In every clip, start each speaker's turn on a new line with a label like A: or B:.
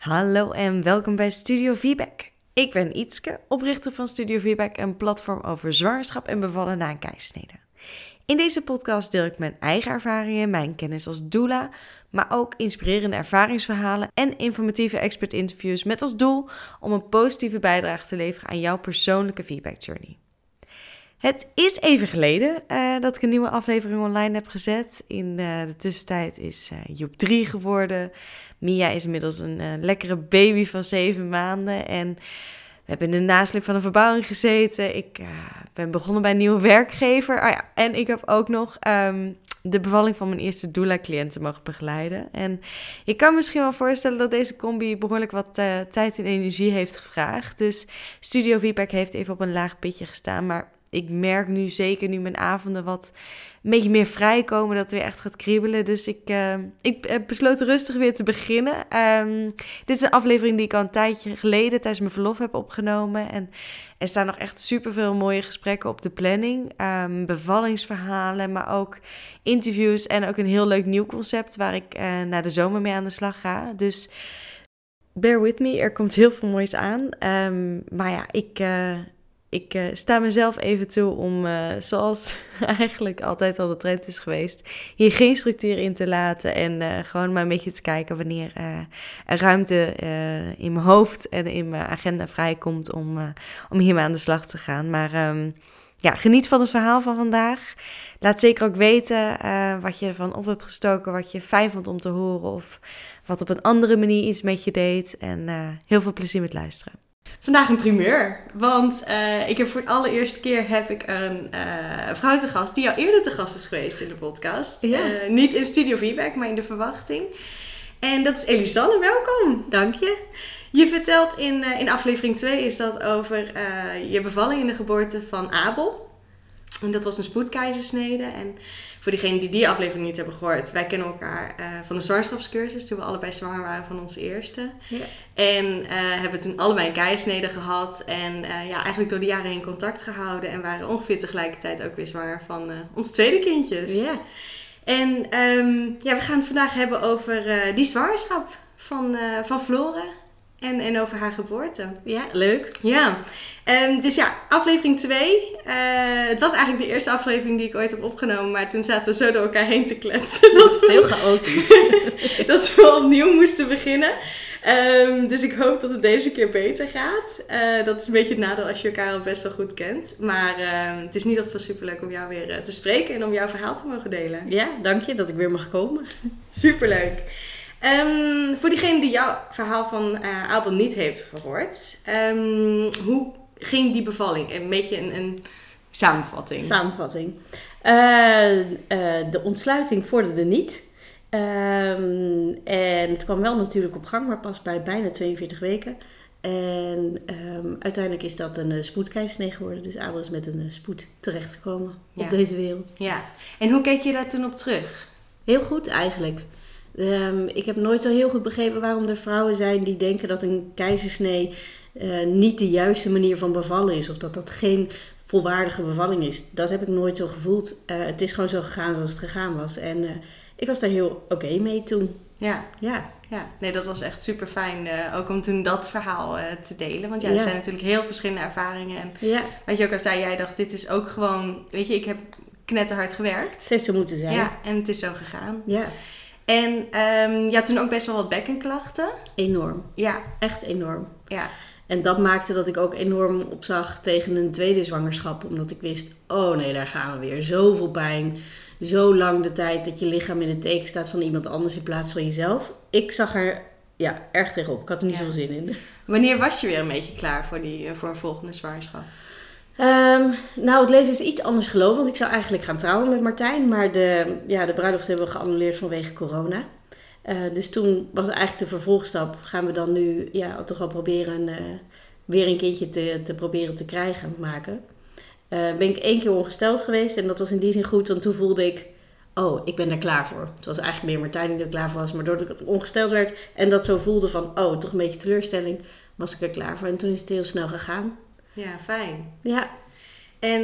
A: Hallo en welkom bij Studio Feedback. Ik ben Ietske, oprichter van Studio Feedback, een platform over zwangerschap en bevallen na een keizersnede. In deze podcast deel ik mijn eigen ervaringen, mijn kennis als doula, maar ook inspirerende ervaringsverhalen en informatieve expert-interviews met als doel om een positieve bijdrage te leveren aan jouw persoonlijke feedback journey. Het is even geleden uh, dat ik een nieuwe aflevering online heb gezet. In uh, de tussentijd is uh, Joep 3 geworden. Mia is inmiddels een lekkere baby van 7 maanden. En we hebben in de nasleep van een verbouwing gezeten. Ik ben begonnen bij een nieuwe werkgever. Oh ja, en ik heb ook nog um, de bevalling van mijn eerste doula-cliënten mogen begeleiden. En je kan misschien wel voorstellen dat deze combi behoorlijk wat tijd en energie heeft gevraagd. Dus Studio Feedback heeft even op een laag pitje gestaan. Maar ik merk nu zeker nu mijn avonden wat een beetje meer vrijkomen, dat het weer echt gaat kriebelen. Dus ik, uh, ik heb besloten rustig weer te beginnen. Um, dit is een aflevering die ik al een tijdje geleden tijdens mijn verlof heb opgenomen. En er staan nog echt superveel mooie gesprekken op de planning. Um, bevallingsverhalen, maar ook interviews en ook een heel leuk nieuw concept waar ik uh, na de zomer mee aan de slag ga. Dus bear with me, er komt heel veel moois aan. Um, maar ja, ik... ik uh, sta mezelf even toe om, uh, zoals eigenlijk altijd al de trend is geweest, hier geen structuur in te laten en uh, gewoon maar een beetje te kijken wanneer er ruimte in mijn hoofd en in mijn agenda vrijkomt om, om hiermee aan de slag te gaan. Maar um, ja, geniet van het verhaal van vandaag. Laat zeker ook weten wat je ervan op hebt gestoken, wat je fijn vond om te horen of wat op een andere manier iets met je deed. En heel veel plezier met luisteren. Vandaag een primeur, want uh, ik heb voor de allereerste keer heb ik een uh, vrouw te gast die al eerder te gast is geweest in de podcast. Ja. Uh, niet in Studio Feedback, maar in de verwachting. En dat is Elisanne, welkom.
B: Dank je.
A: Je vertelt in, in aflevering 2 is dat over je bevalling in de geboorte van Abel. En dat was een spoedkeizersnede en voor diegenen die die aflevering niet hebben gehoord, wij kennen elkaar uh, van de zwangerschapscursus toen we allebei zwanger waren van onze eerste. Ja. En uh, hebben toen allebei een keizersnede gehad en uh, ja, eigenlijk door de jaren heen contact gehouden en waren ongeveer tegelijkertijd ook weer zwanger van ons tweede kindjes. Ja. En um, ja, we gaan het vandaag hebben over die zwangerschap van, van Flora en, en over haar geboorte.
B: Ja, leuk.
A: Ja. Um, dus ja, aflevering 2. Uh, het was eigenlijk de eerste aflevering die ik ooit heb opgenomen. Maar toen zaten we zo door elkaar heen te kletsen.
B: Dat, is heel chaotisch.
A: dat we opnieuw moesten beginnen. Um, dus ik hoop dat het deze keer beter gaat. Uh, dat is een beetje het nadeel als je elkaar al best wel goed kent. Maar uh, het is in ieder geval superleuk om jou weer uh, te spreken en om jouw verhaal te mogen delen.
B: Ja, dank je dat ik weer mag komen.
A: Superleuk. Um, voor diegene die jouw verhaal van Abel niet heeft gehoord, hoe ging die bevalling? Een beetje een, een samenvatting.
B: Samenvatting. Uh, uh, de ontsluiting vorderde niet. Um, en het kwam wel natuurlijk op gang, maar pas bij bijna 42 weken. En um, uiteindelijk is dat een uh, spoedkeizersnee geworden. Dus Abel is met een uh, spoed terechtgekomen ja. op deze wereld.
A: Ja. En hoe keek je daar toen op terug?
B: Heel goed eigenlijk. Um, ik heb nooit zo heel goed begrepen waarom er vrouwen zijn die denken dat een keizersnee uh, niet de juiste manier van bevallen is. Of dat dat geen volwaardige bevalling is. Dat heb ik nooit zo gevoeld. Uh, het is gewoon zo gegaan zoals het gegaan was. En uh, ik was daar heel oké okay mee toen.
A: Ja. ja. Ja, nee, dat was echt super fijn. ook om toen dat verhaal te delen. Want ja, er ja. zijn natuurlijk heel verschillende ervaringen. En ja. wat je ook al zei, jij dacht, dit is ook gewoon... Weet je, ik heb knetterhard gewerkt.
B: Het heeft zo moeten zijn.
A: Ja, en het is zo gegaan. Ja. En um, ja, toen ook best wel wat bekkenklachten.
B: Enorm. Ja. Echt enorm. Ja. En dat maakte dat ik ook enorm opzag tegen een tweede zwangerschap. Omdat ik wist, oh nee, daar gaan we weer. Zoveel pijn. Zo lang de tijd dat je lichaam in het teken staat van iemand anders in plaats van jezelf. Ik zag er ja, erg tegenop. Ik had er niet ja. zoveel zin in.
A: Wanneer was je weer een beetje klaar voor, die, voor een volgende zwangerschap?
B: Um, nou, het leven is iets anders gelopen. Want ik zou eigenlijk gaan trouwen met Martijn. Maar de, ja, de bruiloft hebben we geannuleerd vanwege corona. Uh, dus toen was eigenlijk de vervolgstap. Gaan we dan nu ja, toch wel proberen uh, weer een kindje te, te proberen te krijgen, maken. Uh, ben ik één keer ongesteld geweest. En dat was in die zin goed. Want toen voelde ik, oh, ik ben er klaar voor. Het was eigenlijk meer Martijn die er klaar voor was. Maar doordat ik ongesteld werd en dat zo voelde van, oh, toch een beetje teleurstelling. Was ik er klaar voor. En toen is het heel snel gegaan.
A: Ja, fijn. Ja. En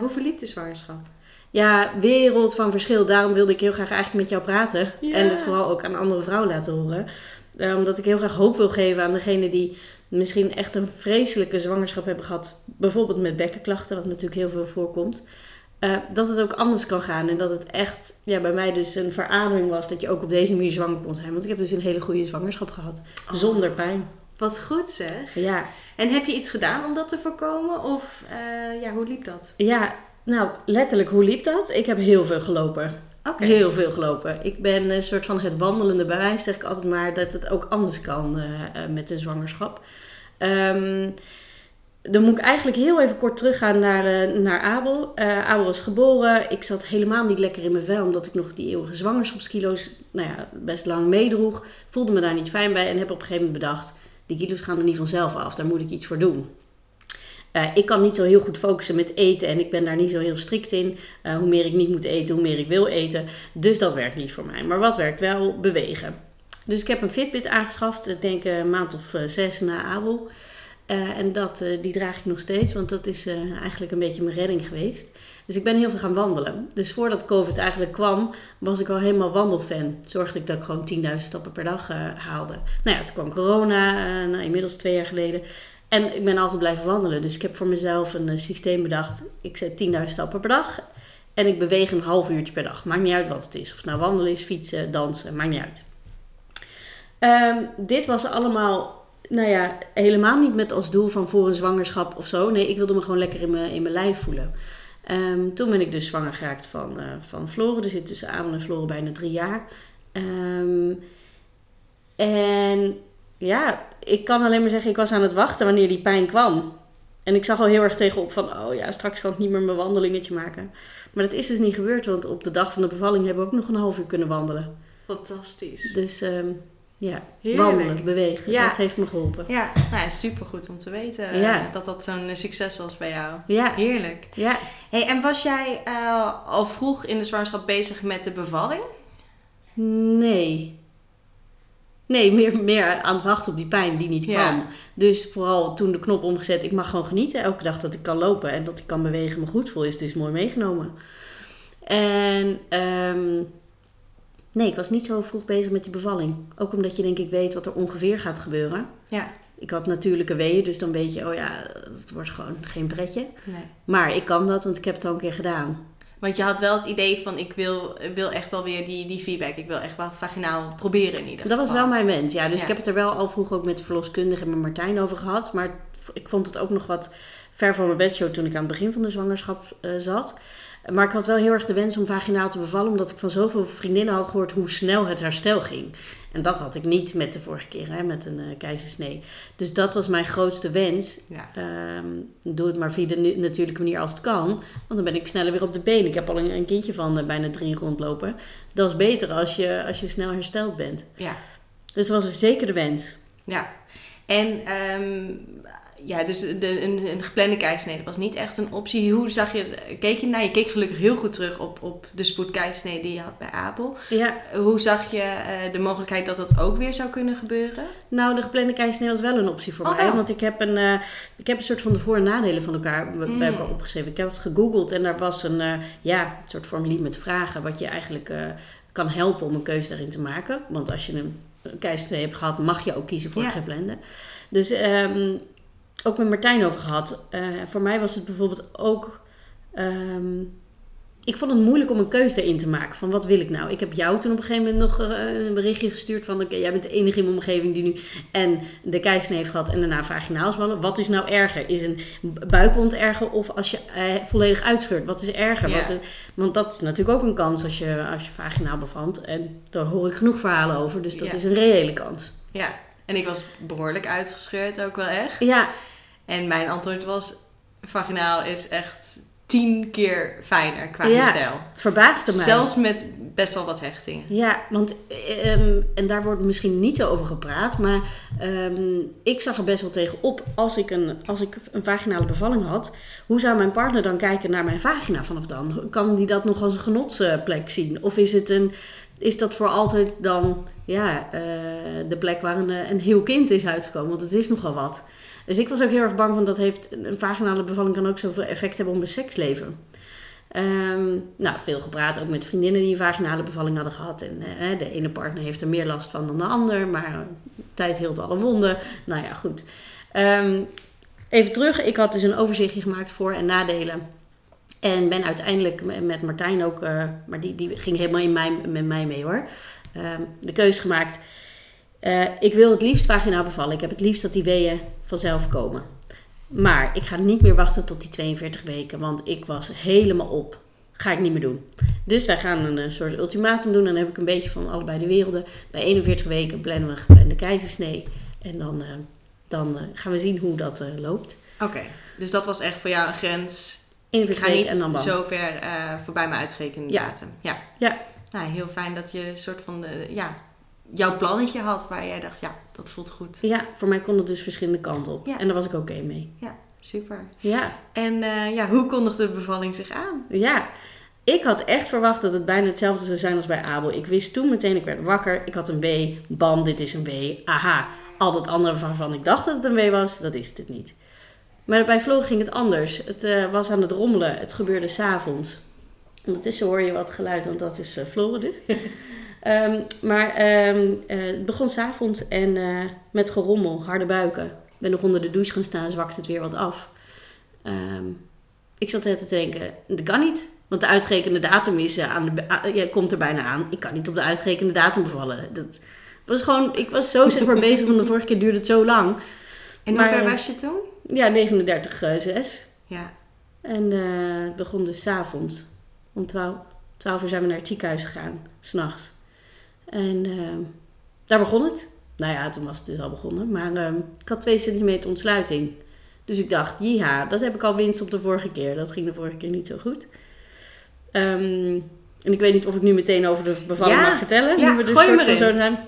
A: hoe verliep de zwangerschap?
B: Ja, wereld van verschil. Daarom wilde ik heel graag eigenlijk met jou praten. Ja. En het vooral ook aan andere vrouwen laten horen. Eh, omdat ik heel graag hoop wil geven aan degene die misschien echt een vreselijke zwangerschap hebben gehad. Bijvoorbeeld met bekkenklachten, wat natuurlijk heel veel voorkomt. Eh, dat het ook anders kan gaan. En dat het echt ja, bij mij dus een verademing was dat je ook op deze manier zwanger kon zijn. Want ik heb dus een hele goede zwangerschap gehad.
A: Oh.
B: Zonder pijn.
A: Wat goed zeg.
B: Ja.
A: En heb je iets gedaan om dat te voorkomen? Of eh, ja, hoe liep dat?
B: ja, nou letterlijk, hoe liep dat? Ik heb heel veel gelopen. Heel veel gelopen. Ik ben een soort van het wandelende bewijs, zeg ik altijd maar, dat het ook anders kan eh, eh, met de zwangerschap. Ehm, dan moet ik eigenlijk heel even kort teruggaan naar, eh, naar Abel. Abel was geboren. Ik zat helemaal niet lekker in mijn vel, omdat ik nog die eeuwige zwangerschapskilo's nou ja, best lang meedroeg. Voelde me daar niet fijn bij en heb op een gegeven moment bedacht, die kilo's gaan er niet vanzelf af, daar moet ik iets voor doen. Eh, ik kan niet zo heel goed focussen met eten en ik ben daar niet zo heel strikt in. Eh, hoe meer ik niet moet eten, hoe meer ik wil eten. Dus dat werkt niet voor mij. Maar wat werkt wel? Bewegen. Dus ik heb een Fitbit aangeschaft, ik denk eh, een maand of zes na Abel. En dat, die draag ik nog steeds, want dat is eigenlijk een beetje mijn redding geweest. Dus ik ben heel veel gaan wandelen. Dus voordat COVID eigenlijk kwam, was ik al helemaal wandelfan. Zorgde ik dat ik gewoon 10.000 stappen per dag haalde. Nou ja, toen kwam corona, nou, inmiddels twee jaar geleden. En ik ben altijd blijven wandelen. Dus ik heb voor mezelf een eh, systeem bedacht. Ik zet 10.000 stappen per dag. En ik beweeg een half uurtje per dag. Maakt niet uit wat het is. Of het nou wandelen is, fietsen, dansen, maakt niet uit. Ehm, dit was allemaal, nou ja, helemaal niet met als doel van voor een zwangerschap of zo. Nee, ik wilde me gewoon lekker in mijn, in mijn lijf voelen. Ehm, toen ben ik dus zwanger geraakt van, eh van Floren. Er zit tussen Abel en Floren bijna drie jaar. Ehm, en ja, ik kan alleen maar zeggen, ik was aan het wachten wanneer die pijn kwam. En ik zag al heel erg tegenop van, oh ja, straks kan ik niet meer mijn wandelingetje maken. Maar dat is dus niet gebeurd, want op de dag van de bevalling hebben we ook nog een half uur kunnen wandelen.
A: Fantastisch.
B: Dus ehm, ja,
A: Heerlijk.
B: wandelen, bewegen,
A: Ja.
B: dat heeft me geholpen.
A: Ja, nou supergoed om te weten eh,
B: Ja.
A: dat dat zo'n eh, succes was bij jou.
B: Ja,
A: Heerlijk.
B: ja.
A: Hey, en was jij eh, al vroeg in de zwangerschap bezig met de bevalling?
B: Nee. Nee, meer, meer aan het wachten op die pijn die niet
A: Ja.
B: kwam. Dus vooral toen de knop omgezet, ik mag gewoon genieten. Elke dag dat ik kan lopen en dat ik kan bewegen, me goed voel, is dus mooi meegenomen. En ehm, nee, ik was niet zo vroeg bezig met die bevalling. Ook omdat je denk ik weet wat er ongeveer gaat gebeuren.
A: Ja.
B: Ik had natuurlijke weeën, dus dan weet je, oh ja, het wordt gewoon geen pretje.
A: Nee.
B: Maar ik kan dat, want ik heb het al een keer gedaan.
A: Want je had wel het idee van, ik wil, wil echt wel weer die, die feedback. Ik wil echt wel vaginaal proberen in ieder geval.
B: Dat was wel mijn wens, ja. Dus
A: Ja.
B: ik heb het er wel al vroeg ook met de verloskundige en met Martijn over gehad. Maar ik vond het ook nog wat ver van mijn bedshow toen ik aan het begin van de zwangerschap eh, zat. Maar ik had wel heel erg de wens om vaginaal te bevallen, omdat ik van zoveel vriendinnen had gehoord hoe snel het herstel ging. En dat had ik niet met de vorige keer, hè, met een eh, keizersnee. Dus dat was mijn grootste wens.
A: Ja.
B: Ehm, doe het maar via de natuurlijke manier als het kan. Want dan ben ik sneller weer op de been. Ik heb al een, een kindje van eh, bijna drie rondlopen. Dat is beter als je, als je snel hersteld bent.
A: Ja.
B: Dus dat was zeker de wens.
A: Ja. En ehm, ja, dus de, een, een geplande keizersnede was niet echt een optie. Hoe zag je, keek je naar? Je keek gelukkig heel goed terug op, op de spoedkeizersnede die je had bij Abel.
B: Ja,
A: Hoe zag je eh, de mogelijkheid dat dat ook weer zou kunnen gebeuren?
B: nou, de geplande keizersnee was wel een optie voor
A: Oh,
B: mij.
A: wel.
B: Want ik heb, een, eh, ik heb een soort van de voor- en nadelen van elkaar
A: Mm.
B: bij elkaar opgeschreven. Ik heb het gegoogeld en daar was een, eh, ja, soort formulier met vragen... wat je eigenlijk kan helpen om een keuze daarin te maken. Want als je een keizersnee hebt gehad, mag je ook kiezen voor
A: Ja.
B: een geplande. Dus ehm, ook met Martijn over gehad. Eh, voor mij was het bijvoorbeeld ook... ehm, ik vond het moeilijk om een keuze erin te maken. Van wat wil ik nou? Ik heb jou toen op een gegeven moment nog eh, een berichtje gestuurd van... Oké, jij bent de enige in mijn omgeving die nu en de keizersnee heeft gehad en daarna vaginaalsballen. Wat is nou erger? Is een buikwond erger of als je eh, volledig uitscheurt? Wat is erger?
A: Ja.
B: Wat, eh, want dat is natuurlijk ook een kans als je, als je vaginaal bevandt. En daar hoor ik genoeg verhalen over. Dus dat
A: Ja.
B: is een reële kans.
A: Ja. En ik was behoorlijk uitgescheurd ook wel echt.
B: Ja,
A: En mijn antwoord was, vaginaal is echt tien keer fijner qua
B: Ja.
A: herstel.
B: verbaasde mij.
A: Zelfs met best wel wat hechtingen.
B: Ja, want ehm, en daar wordt misschien niet zo over gepraat, maar ehm, ik zag er best wel tegen op als ik, een, als ik een vaginale bevalling had. Hoe zou mijn partner dan kijken naar mijn vagina vanaf dan? Kan die dat nog als een genotsplek zien? Of is, het een, is dat voor altijd dan ja, eh, de plek waar een, een heel kind is uitgekomen? Want het is nogal wat. Dus ik was ook heel erg bang, want dat heeft een vaginale bevalling kan ook zoveel effect hebben op mijn seksleven. Ehm, nou, veel gepraat, ook met vriendinnen die een vaginale bevalling hadden gehad. En eh, de ene partner heeft er meer last van dan de ander, maar tijd hield alle wonden. Nou ja, goed. Ehm, even terug, ik had dus een overzichtje gemaakt voor- en nadelen. En ben uiteindelijk met Martijn ook, eh, maar die, die ging helemaal in mij, met mij mee hoor, ehm, de keuze gemaakt. Eh, ik wil het liefst vaginaal bevallen. Ik heb het liefst dat die weeën vanzelf komen. Maar ik ga niet meer wachten tot die 42 weken, want ik was helemaal op. Ga ik niet meer doen. Dus wij gaan een, een soort ultimatum doen. Dan heb ik een beetje van allebei de werelden. Bij 41 weken plannen we een geplande keizersnee. En dan, uh, dan gaan we zien hoe dat loopt.
A: Oké, dus dat was echt voor jou een grens
B: 41
A: ga
B: weken
A: niet
B: en dan bam.
A: zo ver voorbij mijn uitgerekende
B: Ja.
A: datum. Ja.
B: Ja.
A: Nou, heel fijn dat je een soort van de, ja, jouw plannetje had waar jij dacht, ja, dat voelt goed.
B: Ja, voor mij kon het dus verschillende kanten op.
A: Ja.
B: En daar was ik oké mee.
A: Ja, super.
B: Ja.
A: En eh, ja, hoe kondigde de bevalling zich aan?
B: Ja. Ik had echt verwacht dat het bijna hetzelfde zou zijn als bij Abel. Ik wist toen meteen, ik werd wakker. Ik had een W. Bam, dit is een W. Aha. Al dat andere waarvan ik dacht dat het een W was, dat is het niet. Maar bij Flo ging het anders. Het eh, was aan het rommelen. Het gebeurde s'avonds. Ondertussen hoor je wat geluid, want dat is uh, dus. Ehm, maar ehm, eh, het begon s'avonds en eh, met gerommel, harde buiken. Ik ben nog onder de douche gaan staan, zwakte het weer wat af. Ehm, ik zat net te denken, dat kan niet. Want de uitgerekende datum is, eh, aan de, a- ja, komt er bijna aan. Ik kan niet op de uitgerekende datum bevallen. Dat was gewoon, ik was zo zeg maar bezig, want de vorige keer duurde het zo lang.
A: En hoe ver was je toen?
B: Ja, 39, eh, 6.
A: Ja.
B: En het begon dus 's avonds. Om 12, 12 uur zijn we naar het ziekenhuis gegaan, s'nachts. En eh, daar begon het. Nou ja, toen was het dus al begonnen. Maar eh, ik had 2 centimeter ontsluiting. Dus ik dacht, ja, dat heb ik al winst op de vorige keer. Dat ging de vorige keer niet zo goed. Ehm, en ik weet niet of ik nu meteen over de bevalling
A: Ja,
B: mag vertellen.
A: ja,
B: nu we dus
A: gooi
B: soort van zijn.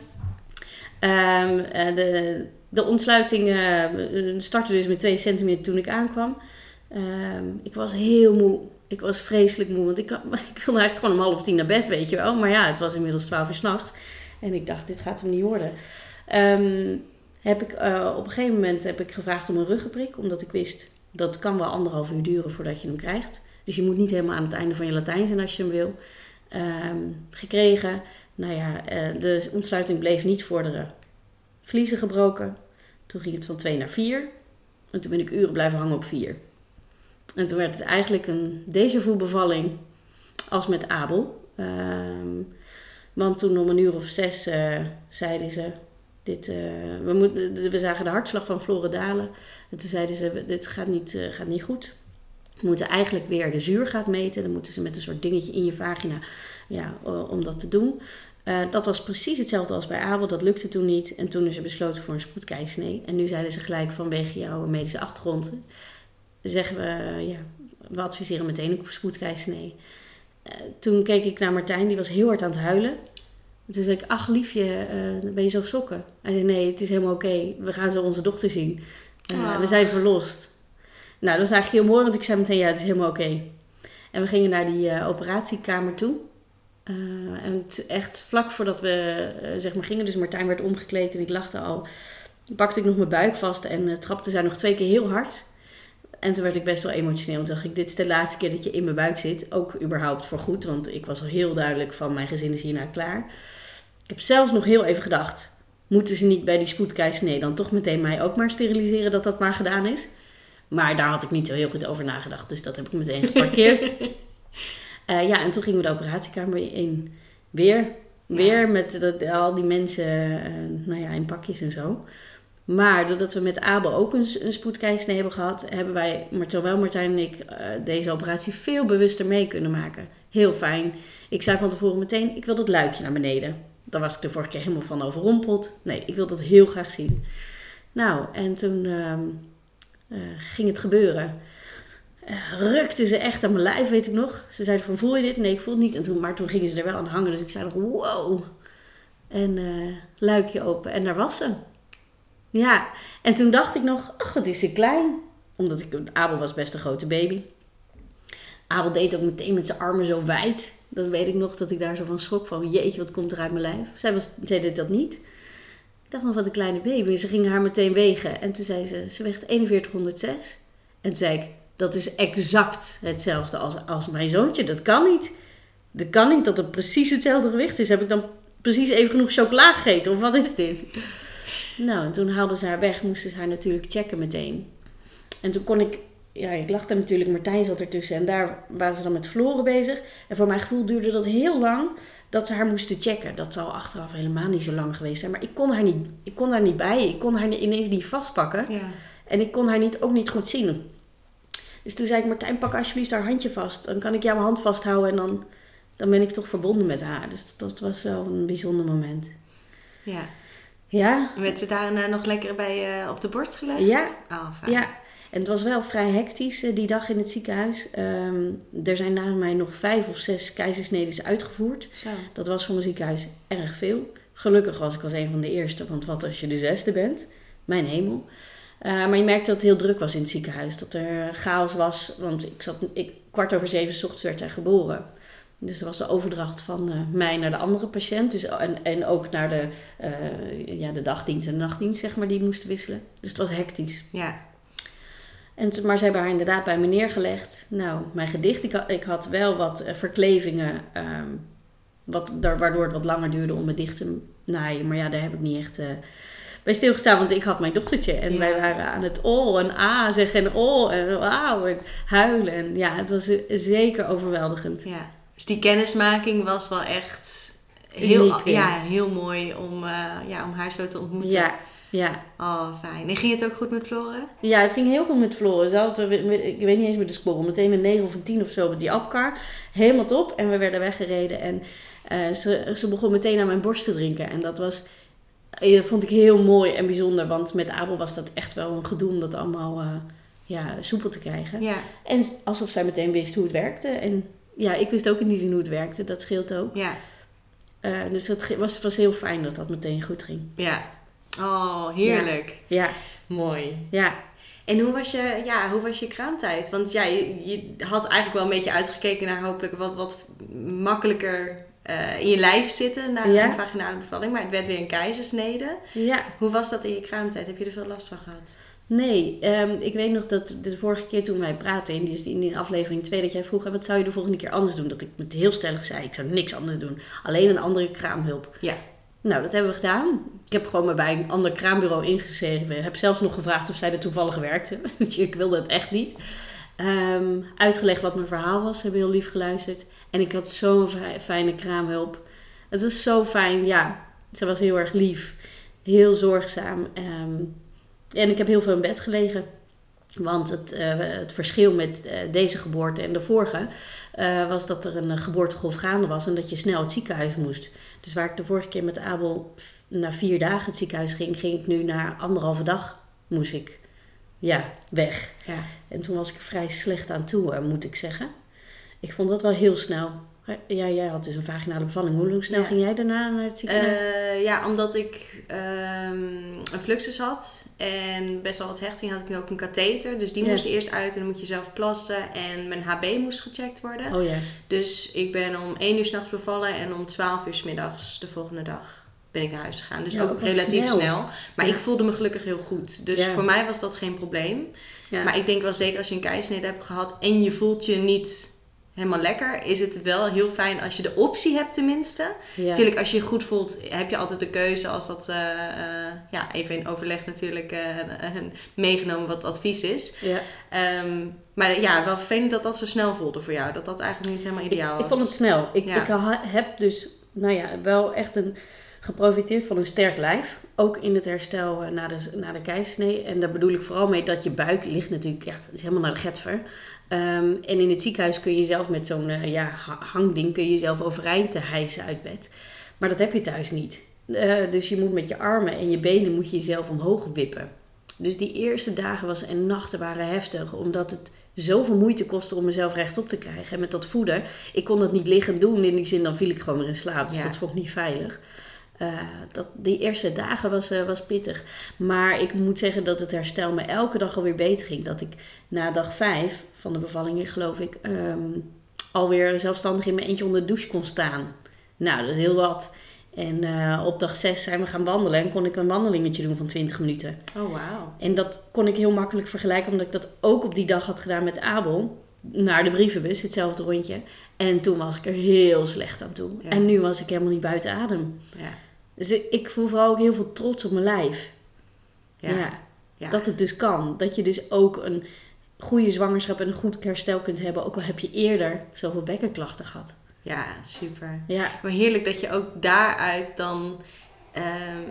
B: Ehm, eh, de, de ontsluiting startte dus met 2 centimeter toen ik aankwam. Ehm, ik was heel moe. Ik was vreselijk moe. Want ik, ik wilde eigenlijk gewoon om half tien naar bed, weet je wel. Maar ja, het was inmiddels twaalf uur s'nachts. En ik dacht, dit gaat hem niet worden. Ehm, heb ik, eh, op een gegeven moment heb ik gevraagd om een ruggenprik. Omdat ik wist, dat kan wel anderhalf uur duren voordat je hem krijgt. Dus je moet niet helemaal aan het einde van je Latijn zijn als je hem wil. Ehm, gekregen. Nou ja, eh, de ontsluiting bleef niet vorderen. Vliezen gebroken. Toen ging het van 2 naar 4. En toen ben ik uren blijven hangen op 4. En toen werd het eigenlijk een déjà bevalling als met Abel. Ehm, want toen om een uur of zes eh, zeiden ze... Dit, eh, we, moeten, we zagen de hartslag van Flore dalen. En toen zeiden ze, dit gaat niet, eh, gaat niet goed. We moeten eigenlijk weer de zuurgraad meten. Dan moeten ze met een soort dingetje in je vagina ja, om dat te doen. Dat was precies hetzelfde als bij Abel. Dat lukte toen niet. En toen is er besloten voor een spoedkeisnee. En nu zeiden ze gelijk vanwege jouw medische achtergrond... zeggen we, ja, we adviseren meteen een spoedkeisnee. Eh, toen keek ik naar Martijn, die was heel hard aan het huilen. Toen zei ik, ach liefje, eh, ben je zo sokken? Hij zei, nee, het is helemaal oké. We gaan zo onze dochter zien. Eh,
A: Oh.
B: We zijn verlost. Nou, dat was eigenlijk heel mooi, want ik zei meteen, ja, het is helemaal oké. En we gingen naar die operatiekamer toe. En echt vlak voordat we zeg maar gingen, dus Martijn werd omgekleed en ik er al, pakte ik nog mijn buik vast en trapte zij nog twee keer heel hard. En toen werd ik best wel emotioneel. Want toen dacht ik, dit is de laatste keer dat je in mijn buik zit. Ook überhaupt voor goed, want ik was al heel duidelijk van mijn gezin is hierna klaar. Ik heb zelfs nog heel even gedacht, moeten ze niet bij die spoedkeisnee dan toch meteen mij ook maar steriliseren dat dat maar gedaan is? Maar daar had ik niet zo heel goed over nagedacht, dus dat heb ik meteen geparkeerd. Eh, ja, en toen gingen we de operatiekamer in. Weer, weer met dat, al die mensen eh, nou ja, in pakjes en zo. Maar doordat we met Abel ook een, een hebben gehad, hebben wij, zowel Martijn en ik, eh, deze operatie veel bewuster mee kunnen maken. Heel fijn. Ik zei van tevoren meteen, ik wil dat luikje naar beneden. Daar was ik de vorige keer helemaal van overrompeld. Nee, ik wil dat heel graag zien. Nou, en toen ehm, eh, ging het gebeuren. Eh, rukte ze echt aan mijn lijf, weet ik nog. Ze zeiden van, voel je dit? Nee, ik voel het niet. En toen, maar toen gingen ze er wel aan hangen, dus ik zei nog, wow. En luikje open. En daar was ze. Ja, en toen dacht ik nog, ach, wat is ze klein. Omdat ik, Abel was best een grote baby. Abel deed ook meteen met zijn armen zo wijd. Dat weet ik nog, dat ik daar zo van schrok van, jeetje, wat komt er uit mijn lijf. Zij, was, deed dat niet. Ik dacht nog, wat een kleine baby. Ze gingen haar meteen wegen. En toen zei ze, ze weegt 4106. En toen zei ik, dat is exact hetzelfde als, als mijn zoontje. Dat kan niet. Dat kan niet dat het precies hetzelfde gewicht is. Heb ik dan precies even genoeg chocola gegeten? Of wat is dit? Nou, en toen haalden ze haar weg. Moesten ze haar natuurlijk checken meteen. En toen kon ik... Ja, ik daar natuurlijk. Martijn zat ertussen. En daar waren ze dan met Floren bezig. En voor mijn gevoel duurde dat heel lang dat ze haar moesten checken. Dat zal achteraf helemaal niet zo lang geweest zijn. Maar ik kon haar niet, ik kon haar niet bij. Ik kon haar ineens niet vastpakken.
A: Ja.
B: En ik kon haar niet, ook niet goed zien. Dus toen zei ik, Martijn, pak alsjeblieft haar handje vast. Dan kan ik jouw hand vasthouden en dan, dan ben ik toch verbonden met haar. Dus dat, dat was wel een bijzonder moment.
A: ja.
B: Ja,
A: En werd ze daarna nog lekker bij eh, op de borst gelegd?
B: Ja.
A: Oh, fijn.
B: ja. En het was wel vrij hectisch eh, die dag in het ziekenhuis. Ehm, er zijn na mij nog vijf of zes keizersneden uitgevoerd.
A: Zo.
B: Dat was voor een ziekenhuis erg veel. Gelukkig was ik als een van de eerste, want wat als je de zesde bent? Mijn hemel. Eh, maar je merkte dat het heel druk was in het ziekenhuis. Dat er chaos was, want ik zat, ik, kwart over zeven 's ochtends werd zij geboren. Dus er was de overdracht van eh, mij naar de andere patiënt. Dus, en, en ook naar de, eh, ja, de dagdienst en de nachtdienst, zeg maar, die moesten wisselen. Dus het was hectisch.
A: Ja.
B: En, maar ze hebben haar inderdaad bij me neergelegd. Nou, mijn gedicht, ik had, ik had wel wat eh, verklevingen, ehm, wat, daar- waardoor het wat langer duurde om me dicht te naaien. Maar ja, daar heb ik niet echt eh, bij stilgestaan, want ik had mijn dochtertje. En
A: Ja.
B: wij waren aan het oh en ah zeggen en oh en wauw en huilen. En ja, het was eh, zeker overweldigend.
A: ja. Dus die kennismaking was wel echt heel,
B: Uniek,
A: ja, heel mooi om, eh, ja, om haar zo te ontmoeten.
B: Ja, ja.
A: Oh, fijn. En ging het ook goed met Floren?
B: Ja, het ging heel goed met Floor. Ze had, er- ik weet niet eens meer de score, meteen een 9 of een 10 of zo met die Apcar. Helemaal top. En we werden weggereden en eh, ze, ze begon meteen aan mijn borst te drinken. En dat was, eh, dat vond ik heel mooi en bijzonder, want met Abel was dat echt wel een gedoe om dat allemaal ja, soepel te krijgen.
A: Ja.
B: En alsof zij meteen wist hoe het werkte. En ja, ik wist ook zin hoe het werkte, dat scheelt ook.
A: Ja.
B: Eh, dus het was, was heel fijn dat dat meteen goed ging.
A: Ja. Oh, heerlijk.
B: Ja,
A: Mooi.
B: ja.
A: En hoe was je, ja, hoe was je kraamtijd? Want ja, je, je had eigenlijk wel een beetje uitgekeken naar hopelijk wat, wat makkelijker eh, in je lijf zitten na
B: Ja.
A: een vaginale bevalling. Maar het werd weer een keizersnede.
B: Ja,
A: Hoe was dat in je kraamtijd? Heb je er veel last van gehad?
B: Nee, ehm, ik weet nog dat de vorige keer toen wij praten, in die, in die aflevering 2, dat jij vroeg, "En wat zou je de volgende keer anders doen? Dat ik met heel stellig zei, ik zou niks anders doen. Alleen een andere kraamhulp.
A: Ja.
B: Nou, dat hebben we gedaan. Ik heb gewoon maar bij een ander kraambureau ingeschreven. Heb zelfs nog gevraagd of zij er toevallig werkte. Want ik wilde het echt niet. Ehm, uitgelegd wat mijn verhaal was. Ze hebben heel lief geluisterd. En ik had zo'n fi- fijne kraamhulp. Het was zo fijn. Ja, ze was heel erg lief. Heel zorgzaam. Ehm, en ik heb heel veel in bed gelegen. Want het, eh, het verschil met eh, deze geboorte en de vorige eh, was dat er een geboortegolf gaande was en dat je snel het ziekenhuis moest. Dus waar ik de vorige keer met Abel na vier dagen het ziekenhuis ging, ging ik nu na anderhalve dag moest ik ja, weg.
A: Ja.
B: En toen was ik vrij slecht aan toe, moet ik zeggen. Ik vond dat wel heel snel. Ja, jij had dus een vaginale bevalling. Hoe hoe snel
A: Ja.
B: ging jij daarna naar het ziekenhuis?
A: Eh, ja, omdat ik ehm, een fluxus had en best wel wat hechting had ik nu ook een katheter. Dus die
B: Ja.
A: moest eerst uit en dan moet je zelf plassen. En mijn HB moest gecheckt worden.
B: oh ja.
A: Dus ik ben om 1 uur s'nachts bevallen en om 12 uur s middags de volgende dag ben ik naar huis gegaan. Dus
B: Ja,
A: ook relatief
B: snel.
A: snel. Maar
B: Ja.
A: ik voelde me gelukkig heel goed. Dus
B: Ja.
A: voor mij was dat geen probleem. Maar ik denk wel zeker als je een keisnede hebt gehad en je voelt je niet helemaal lekker, is het wel heel fijn als je de optie hebt tenminste.
B: ja.
A: Natuurlijk, als je je goed voelt, heb je altijd de keuze als dat, eh, eh, ja, even in overleg natuurlijk eh, meegenomen wat het advies is.
B: ja.
A: Ehm, maar ja, wel vervelend dat dat zo snel voelde voor jou. Dat dat eigenlijk niet helemaal ideaal was.
B: ik vond het snel. Ik,
A: Ja.
B: ik heb dus, nou ja, wel echt een, geprofiteerd van een sterk lijf. Ook in het herstel eh, na de, na de keizersnee. En daar bedoel ik vooral mee dat je buik ligt natuurlijk, ja, is helemaal naar de getver. Ehm, en in het ziekenhuis kun je zelf met zo'n eh, ja, ha- hangding kun je jezelf overeind te hijsen uit bed. Maar dat heb je thuis niet. Eh, dus je moet met je armen en je benen moet je jezelf omhoog wippen. Dus die eerste dagen was, en nachten waren heftig, omdat het zoveel moeite kostte om mezelf rechtop te krijgen. En met dat voeden, ik kon dat niet liggen doen. In die zin, dan viel ik gewoon weer in slaap. Dus
A: Ja.
B: dat vond ik niet veilig. Eh, dat, die eerste dagen was, eh, was pittig. Maar ik moet zeggen dat het herstel me elke dag alweer beter ging. Dat ik na dag vijf van de bevalling, geloof ik, ehm, alweer zelfstandig in mijn eentje onder de douche kon staan. Nou, dat is heel wat. En eh, op dag 6 zijn we gaan wandelen en kon ik een wandelingetje doen van 20 minuten.
A: Oh, wauw.
B: En dat kon ik heel makkelijk vergelijken, omdat ik dat ook op die dag had gedaan met Abel. Naar de brievenbus, hetzelfde rondje. En toen was ik er heel slecht aan toe.
A: Ja.
B: En nu was ik helemaal niet buiten adem.
A: Ja.
B: Dus ik- ik voel vooral ook heel veel trots op mijn lijf.
A: Ja.
B: Ja.
A: Ja.
B: Dat het dus kan. Dat je dus ook een goede zwangerschap en een goed herstel kunt hebben. Ook al heb je eerder zoveel bekkenklachten gehad.
A: ja, super.
B: Ja,
A: Maar heerlijk dat je ook daaruit dan. ehm,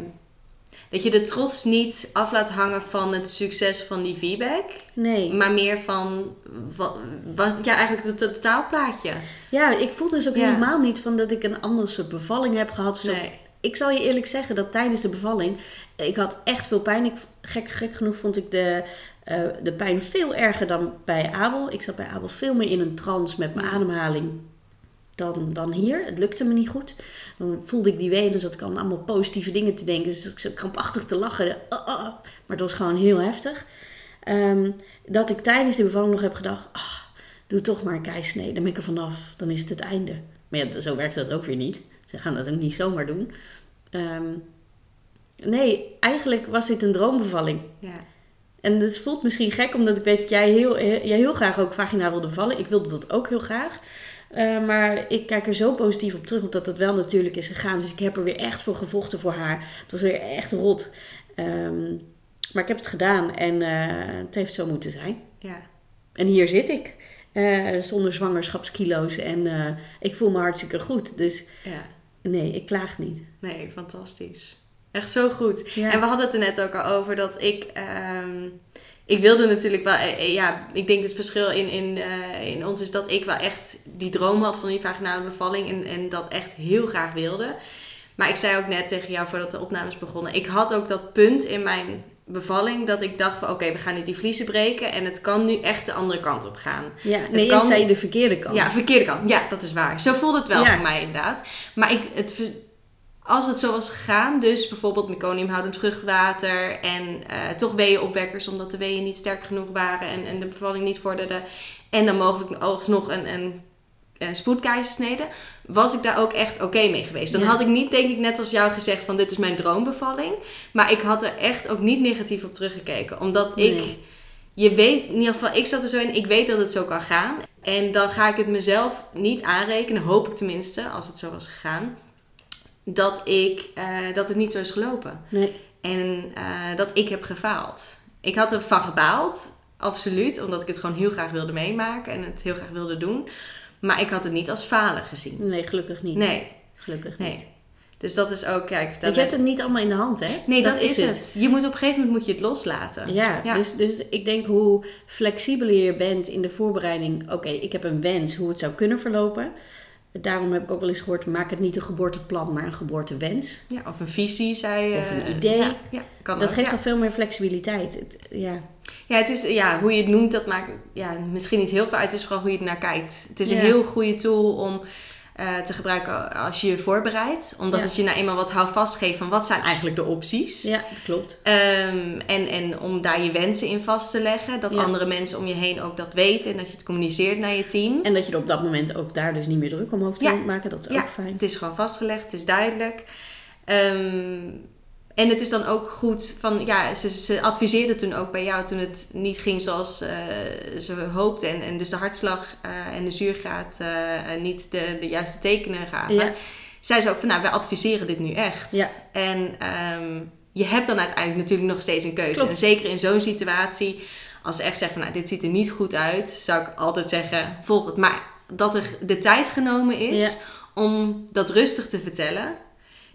A: dat je de trots niet af laat hangen van het succes van die feedback.
B: nee.
A: Maar meer van. Wat, wat, ja, eigenlijk het het totaalplaatje.
B: Ja, ik voel dus ook
A: Ja.
B: helemaal niet van dat ik een ander soort bevalling heb gehad. Of zo.
A: Nee.
B: Ik zal je eerlijk zeggen dat tijdens de bevalling, ik had echt veel pijn. Ik, gek, gek genoeg vond ik de, eh, de pijn veel erger dan bij Abel. Ik zat bij Abel veel meer in een trance met mijn ademhaling dan, dan hier. Het lukte me niet goed. Dan voelde ik die wee, dan zat ik aan allemaal positieve dingen te denken. Dus ik zat krampachtig te lachen. Ah. Maar het was gewoon heel heftig. Ehm, dat ik tijdens de bevalling nog heb gedacht, ah, doe toch maar een keisnee. Dan ben ik er vanaf. Dan is het het einde. Maar ja, zo werkt dat ook weer niet. Ze gaan dat ook niet zomaar doen. Ehm, nee, eigenlijk was dit een droombevalling.
A: Ja.
B: En dus het voelt misschien gek, omdat ik weet dat jij heel, jij heel graag ook vagina wilde bevallen. Ik wilde dat ook heel graag. Eh, maar ik kijk er zo positief op terug, omdat het wel natuurlijk is gegaan. Dus ik heb er weer echt voor gevochten voor haar. Het was weer echt rot. Ehm, maar ik heb het gedaan en eh, het heeft zo moeten zijn.
A: Ja.
B: En hier zit ik, eh, zonder zwangerschapskilo's. En eh, ik voel me hartstikke goed. Dus
A: ja.
B: Nee, ik klaag niet.
A: Nee, fantastisch. Echt zo goed.
B: Ja.
A: En we hadden het er net ook al over dat ik. ehm, ik wilde natuurlijk wel. eh, eh, ja, ik denk het verschil in, in, eh, in ons is dat ik wel echt die droom had van die vaginale bevalling. En, en dat echt heel graag wilde. Maar ik zei ook net tegen jou voordat de opnames begonnen. Ik had ook dat punt in mijn bevalling dat ik dacht van oké, we gaan nu die vliezen breken. En het kan nu echt de andere kant op gaan.
B: Ja, nee,
A: kan-
B: zei de verkeerde kant.
A: Ja, verkeerde kant. Ja, dat is waar. Zo voelde het wel
B: Ja.
A: voor mij inderdaad. Maar ik, het, als het zo was gegaan, dus bijvoorbeeld meconiumhoudend vruchtwater en eh, toch weeënopwekkers omdat de weeën niet sterk genoeg waren en, en de bevalling niet vorderde. En dan mogelijk alsnog een, een, een spoedkeizersnede. Was ik daar ook echt oké mee geweest. Dan
B: Ja.
A: had ik niet, denk ik, net als jou gezegd van dit is mijn droombevalling. Maar ik had er echt ook niet negatief op teruggekeken. Omdat ik
B: Nee.
A: je weet, in ieder geval, ik zat er zo in, ik weet dat het zo kan gaan. En dan ga ik het mezelf niet aanrekenen, hoop ik tenminste, als het zo was gegaan, dat, ik, eh, dat het niet zo is gelopen.
B: Nee.
A: En eh, dat ik heb gefaald. Ik had ervan gebaald, absoluut, omdat ik het gewoon heel graag wilde meemaken en het heel graag wilde doen. Maar ik had het niet als falen gezien.
B: Nee, gelukkig niet.
A: Nee,
B: Gelukkig niet.
A: nee. Dus dat is ook, kijk, vertel
B: Want je hebt het niet allemaal in de hand, hè?
A: Nee, dat, is het. Je moet op een gegeven moment moet je het loslaten.
B: Ja,
A: Ja.
B: Dus, dus ik denk hoe flexibeler je bent in de voorbereiding. Oké, ik heb een wens hoe het zou kunnen verlopen. Daarom heb ik ook wel eens gehoord, maak het niet een geboorteplan, maar een geboortewens.
A: Ja, of een visie, zei je.
B: Of een idee.
A: Ja, ja, kan
B: Dat
A: ook,
B: geeft al veel meer flexibiliteit. Het, ja.
A: Ja, het is, ja, hoe je het noemt, dat maakt ja, misschien niet heel veel uit. Het is vooral hoe je ernaar kijkt. Het is een heel goede tool om eh, te gebruiken als je je voorbereidt. Omdat
B: Ja.
A: het je nou eenmaal wat houvast geeft van wat zijn eigenlijk de opties.
B: ja, dat klopt.
A: Ehm, en, en om daar je wensen in vast te leggen. Dat
B: Ja.
A: andere mensen om je heen ook dat weten. En dat je het communiceert naar je team.
B: En dat je er op dat moment ook daar dus niet meer druk om hoeft te
A: Ja.
B: maken, dat is ook fijn.
A: Het is gewoon vastgelegd, het is duidelijk. Ehm, en het is dan ook goed van, ja, ze, ze adviseerde toen ook bij jou toen het niet ging zoals eh, ze hoopte. En, en dus de hartslag eh, en de zuurgraad eh, niet de, de juiste tekenen gaven.
B: Ja.
A: Zei ze ook van, nou, wij adviseren dit nu echt.
B: Ja.
A: En ehm, je hebt dan uiteindelijk natuurlijk nog steeds een keuze.
B: Klopt.
A: En zeker in zo'n situatie, als ze echt zeggen van, nou, dit ziet er niet goed uit, zou ik altijd zeggen, volg het. Maar dat er de tijd genomen is
B: Ja.
A: om dat rustig te vertellen.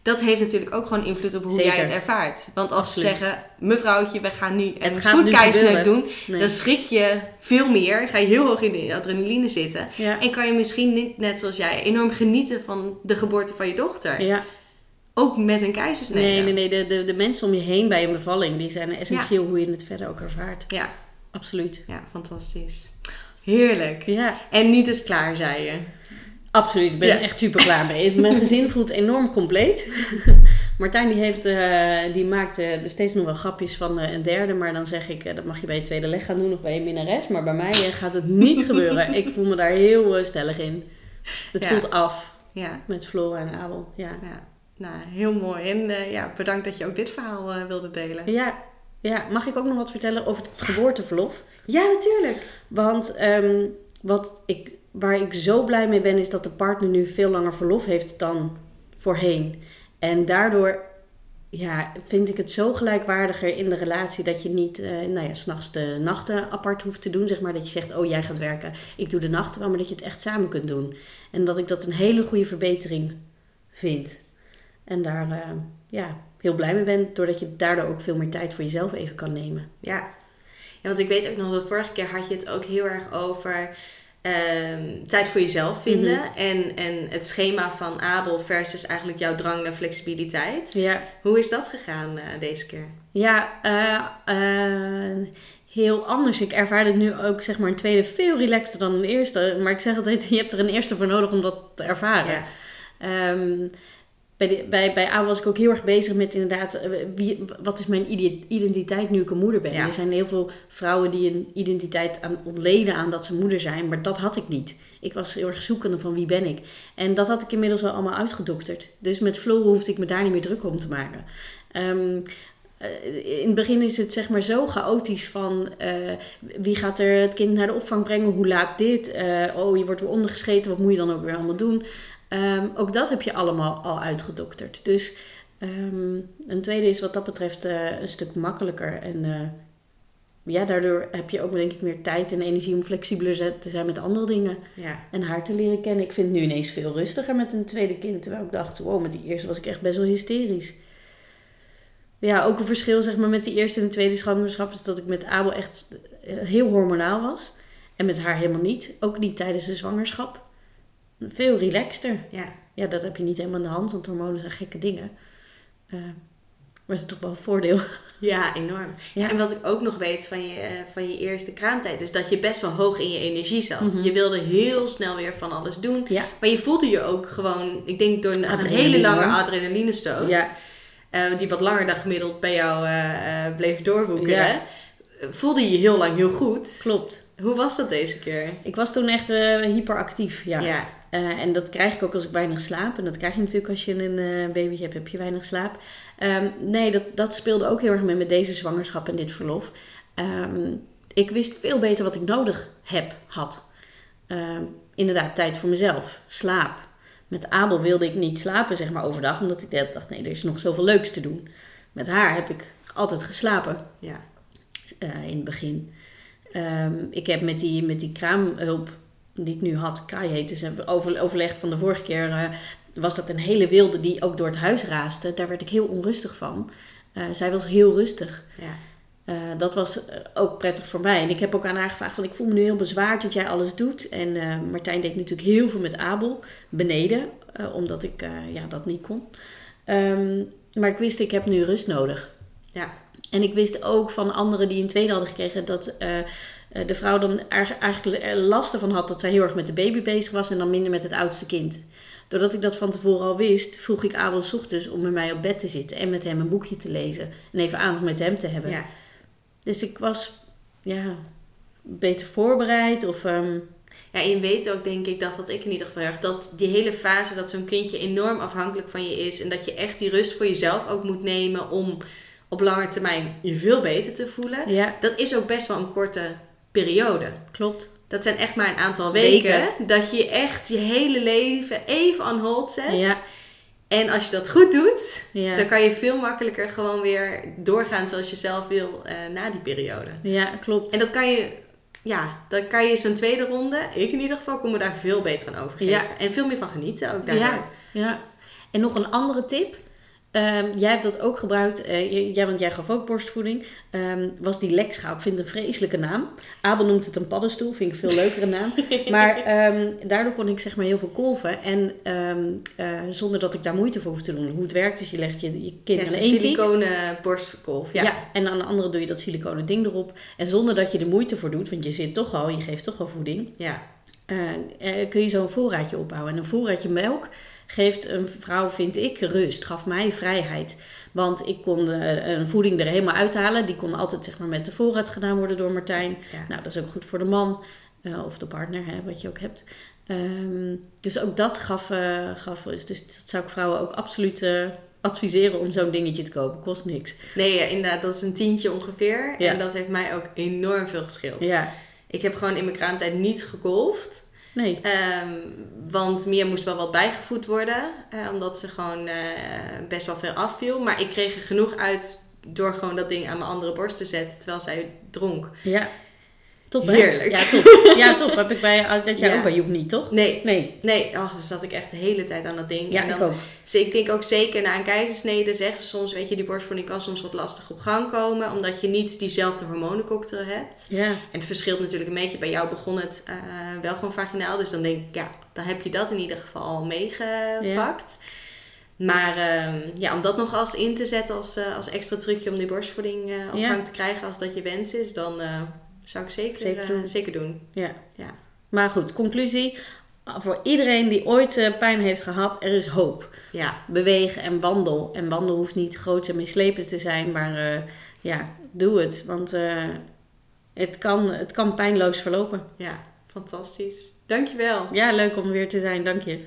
A: Dat heeft natuurlijk ook gewoon invloed op hoe
B: Zeker.
A: jij het ervaart. Want als ze zeggen, mevrouwtje, we gaan nu een
B: gebeuren.
A: doen.
B: Nee.
A: Dan schrik je veel meer. Ga je heel hoog in de adrenaline zitten.
B: Ja.
A: En kan je misschien niet, net zoals jij, enorm genieten van de geboorte van je dochter.
B: ja.
A: Ook met een keizersnede.
B: Nee, nee, nee. De, de, de mensen om je heen bij een bevalling, die zijn essentieel hoe je het verder ook ervaart.
A: Ja,
B: Absoluut.
A: ja, fantastisch. Heerlijk.
B: Ja,
A: En nu dus klaar, zei je.
B: Absoluut. Ik ben
A: Ja.
B: er echt super klaar mee. Mijn gezin voelt enorm compleet. Martijn die, heeft, eh, die maakt eh, er steeds nog wel grapjes van eh, een derde. Maar dan zeg ik, dat mag je bij je tweede leg gaan doen of bij je minnares. Maar bij mij gaat het niet gebeuren. Ik voel me daar heel stellig in. Het
A: Ja.
B: voelt af
A: Ja,
B: met Flora en Abel. Ja.
A: ja. Nou, heel mooi. En ja, bedankt dat je ook dit verhaal wilde delen.
B: Ja, ja, mag ik ook nog wat vertellen over het geboorteverlof?
A: Ja, natuurlijk.
B: Want ehm, wat ik, waar ik zo blij mee ben, is dat de partner nu veel langer verlof heeft dan voorheen. En daardoor ja, vind ik het zo gelijkwaardiger in de relatie dat je niet, uh, nou ja, s'nachts de nachten apart hoeft te doen. Zeg maar dat je zegt, oh jij gaat werken, ik doe de nachten wel, maar dat je het echt samen kunt doen. En dat ik dat een hele goede verbetering vind. En daar, uh, ja, heel blij mee ben, doordat je daardoor ook veel meer tijd voor jezelf even kan nemen.
A: Ja, ja want ik weet ook nog, de vorige keer had je het ook heel erg over um, tijd voor jezelf vinden. Mhm. en, en het schema van Abel versus eigenlijk jouw drang naar flexibiliteit. Ja. Hoe is dat gegaan uh, deze keer?
B: Ja, uh, heel anders. Ik ervaar het nu ook, zeg maar, een tweede veel relaxter dan een eerste. Maar ik zeg altijd, je hebt er een eerste voor nodig om dat te ervaren. Ja. Um, bij, bij, bij A was ik ook heel erg bezig met inderdaad, eh, wie, wat is mijn identiteit nu ik een moeder ben. Er zijn heel veel vrouwen die een identiteit aan, ontleden aan dat ze moeder zijn, maar dat had ik niet. Ik was heel erg zoekende van wie ben ik. En dat had ik inmiddels wel allemaal uitgedokterd. Dus met Flow hoefde ik me daar niet meer druk om te maken. Um, in het begin is het zeg maar zo chaotisch van uh, wie gaat er het kind naar de opvang brengen, hoe laat dit, uh, oh je wordt weer ondergescheten, wat moet je dan ook weer allemaal doen. Um, ook dat heb je allemaal al uitgedokterd. Dus um, een tweede is wat dat betreft uh, een stuk makkelijker. En uh, ja, daardoor heb je ook denk ik meer tijd en energie om flexibeler te zijn met andere dingen. Ja. En haar te leren kennen. Ik vind het nu ineens veel rustiger met een tweede kind. Terwijl ik dacht, wow, met die eerste was ik echt best wel hysterisch. Ja, ook een verschil zeg maar met die eerste en de tweede zwangerschap is dat ik met Abel echt eh, heel hormonaal was. En met haar helemaal niet. Ook niet tijdens de zwangerschap veel relaxter. Ja. ja, dat heb je niet helemaal in de hand, want hormonen zijn gekke dingen. Uh, maar het is toch wel een voordeel.
A: Ja, enorm. Ja. En wat ik ook nog weet van je, uh, van je eerste kraamtijd, is dat je best wel hoog in je energie zat. Mm -hmm. Je wilde heel snel weer van alles doen. Ja. Maar je voelde je ook gewoon, ik denk door een, een hele lange adrenalinestoot, ja. Uh, die wat langer dan gemiddeld bij jou bleef doorwoeken, ja. voelde je je heel lang heel goed.
B: Klopt.
A: Hoe was dat deze keer?
B: Ik was toen echt hyperactief, ja. Uh, en dat krijg ik ook als ik weinig slaap. En dat krijg je natuurlijk als je een uh, babytje hebt, heb je weinig slaap. Um, nee, dat, dat speelde ook heel erg mee met deze zwangerschap en dit verlof. Um, ik wist veel beter wat ik nodig heb, had. Um, inderdaad, tijd voor mezelf, slaap. Met Abel wilde ik niet slapen, zeg maar, overdag. Omdat ik dacht, nee, er is nog zoveel leuks te doen. Met haar heb ik altijd geslapen. Ja. Uh, in het begin. ik heb met die, met die kraamhulp die ik nu had, Kai heette ze, over, overlegd van de vorige keer, uh, was dat een hele wilde die ook door het huis raaste. Daar werd ik heel onrustig van. Uh, zij was heel rustig. Ja. Uh, dat was ook prettig voor mij. En ik heb ook aan haar gevraagd: van, ik voel me nu heel bezwaard dat jij alles doet. En Martijn deed natuurlijk heel veel met Abel beneden, omdat ik ja, dat niet kon. Um, maar ik wist, ik heb nu rust nodig. Ja. En ik wist ook van anderen die een tweede hadden gekregen dat de vrouw dan eigenlijk er last van had dat zij heel erg met de baby bezig was en dan minder met het oudste kind. Doordat ik dat van tevoren al wist, vroeg ik Abel ochtends om met mij op bed te zitten en met hem een boekje te lezen en even aandacht met hem te hebben. Ja. Dus ik was ja, beter voorbereid of. Um,
A: ja, je weet ook, denk ik, dat dat ik in ieder geval erg, dat die hele fase dat zo'n kindje enorm afhankelijk van je is en dat je echt die rust voor jezelf ook moet nemen om op lange termijn je veel beter te voelen. Ja. Dat is ook best wel een korte periode.
B: Klopt.
A: Dat zijn echt maar een aantal weken, dat je echt je hele leven even on hold zet. Ja. En als je dat goed doet, ja. dan kan je veel makkelijker gewoon weer doorgaan zoals je zelf wil uh, na die periode.
B: Ja, klopt.
A: En dat kan je, ja, dan kan je zo'n tweede ronde, ik in ieder geval, kom me daar veel beter aan overgeven. Ja. En veel meer van genieten ook daardoor.
B: Ja, ja. En nog een andere tip. Um, jij hebt dat ook gebruikt, uh, jij, want jij gaf ook borstvoeding. Um, was die lekschaal. Ik vind het een vreselijke naam. Abel noemt het een paddenstoel, vind ik een veel leukere naam. maar um, daardoor kon ik zeg maar heel veel kolven. En uh, zonder dat ik daar moeite voor hoef te doen. Hoe het werkt is, je legt je, je kind
A: ja, aan één siliconen borstkolf, ja. ja.
B: En aan de andere doe je dat siliconen ding erop. En zonder dat je er moeite voor doet, want je zit toch al, je geeft toch al voeding. Ja. Uh, kun je zo'n voorraadje opbouwen. En een voorraadje melk geeft een vrouw, vind ik, rust. Gaf mij vrijheid. Want ik kon uh, een voeding er helemaal uithalen. Die kon altijd zeg maar, met de voorraad gedaan worden door Martijn. Nou, dat is ook goed voor de man uh, of de partner, hè, wat je ook hebt. Ehm, dus ook dat gaf, eh, gaf dus, dus dat zou ik vrouwen ook absoluut eh, adviseren om zo'n dingetje te kopen. Kost niks.
A: Nee, ja, inderdaad, dat is een tientje ongeveer.
B: Ja.
A: En dat heeft mij ook enorm veel geschild.
B: Ja,
A: Ik heb gewoon in mijn kraamtijd niet gegolfd.
B: Nee.
A: Ehm, want Mia moest wel wat bijgevoed worden. eh, omdat ze gewoon eh, best wel veel afviel. Maar ik kreeg er genoeg uit door gewoon dat ding aan mijn andere borst te zetten. Terwijl zij dronk.
B: Ja. Top, hè?
A: Heerlijk.
B: Ja, top. Ja, top. Heb ik bij, dat jij
A: Ja.
B: ook bij Joep niet, toch?
A: Nee,
B: Nee.
A: nee. Oh, dus zat ik echt de hele tijd aan dat ding.
B: Ja,
A: en
B: ik ook.
A: Dus ik denk ook zeker na een keizersnede zeggen ze soms, weet je, die borstvoeding kan soms wat lastig op gang komen. Omdat je niet diezelfde hormonencocktail hebt.
B: Ja.
A: En het verschilt natuurlijk een beetje. Bij jou begon het eh, wel gewoon vaginaal. Dus dan denk ik, ja, dan heb je dat in ieder geval al meegepakt. Maar ehm, ja, om dat nog als in te zetten als, eh, als extra trucje om die borstvoeding eh, op gang te krijgen als dat je wens is, dan zou ik zeker,
B: Zeker
A: eh,
B: doen.
A: zeker doen.
B: Ja.
A: Ja.
B: Maar goed, conclusie. Voor iedereen die ooit eh, pijn heeft gehad, er is hoop.
A: Ja,
B: Bewegen en wandel. En wandel hoeft niet groot en meeslepend te zijn, maar eh, ja, doe het. Want het, kan, het kan pijnloos verlopen.
A: ja, fantastisch. Dankjewel.
B: Ja, leuk om weer te zijn. Dank je.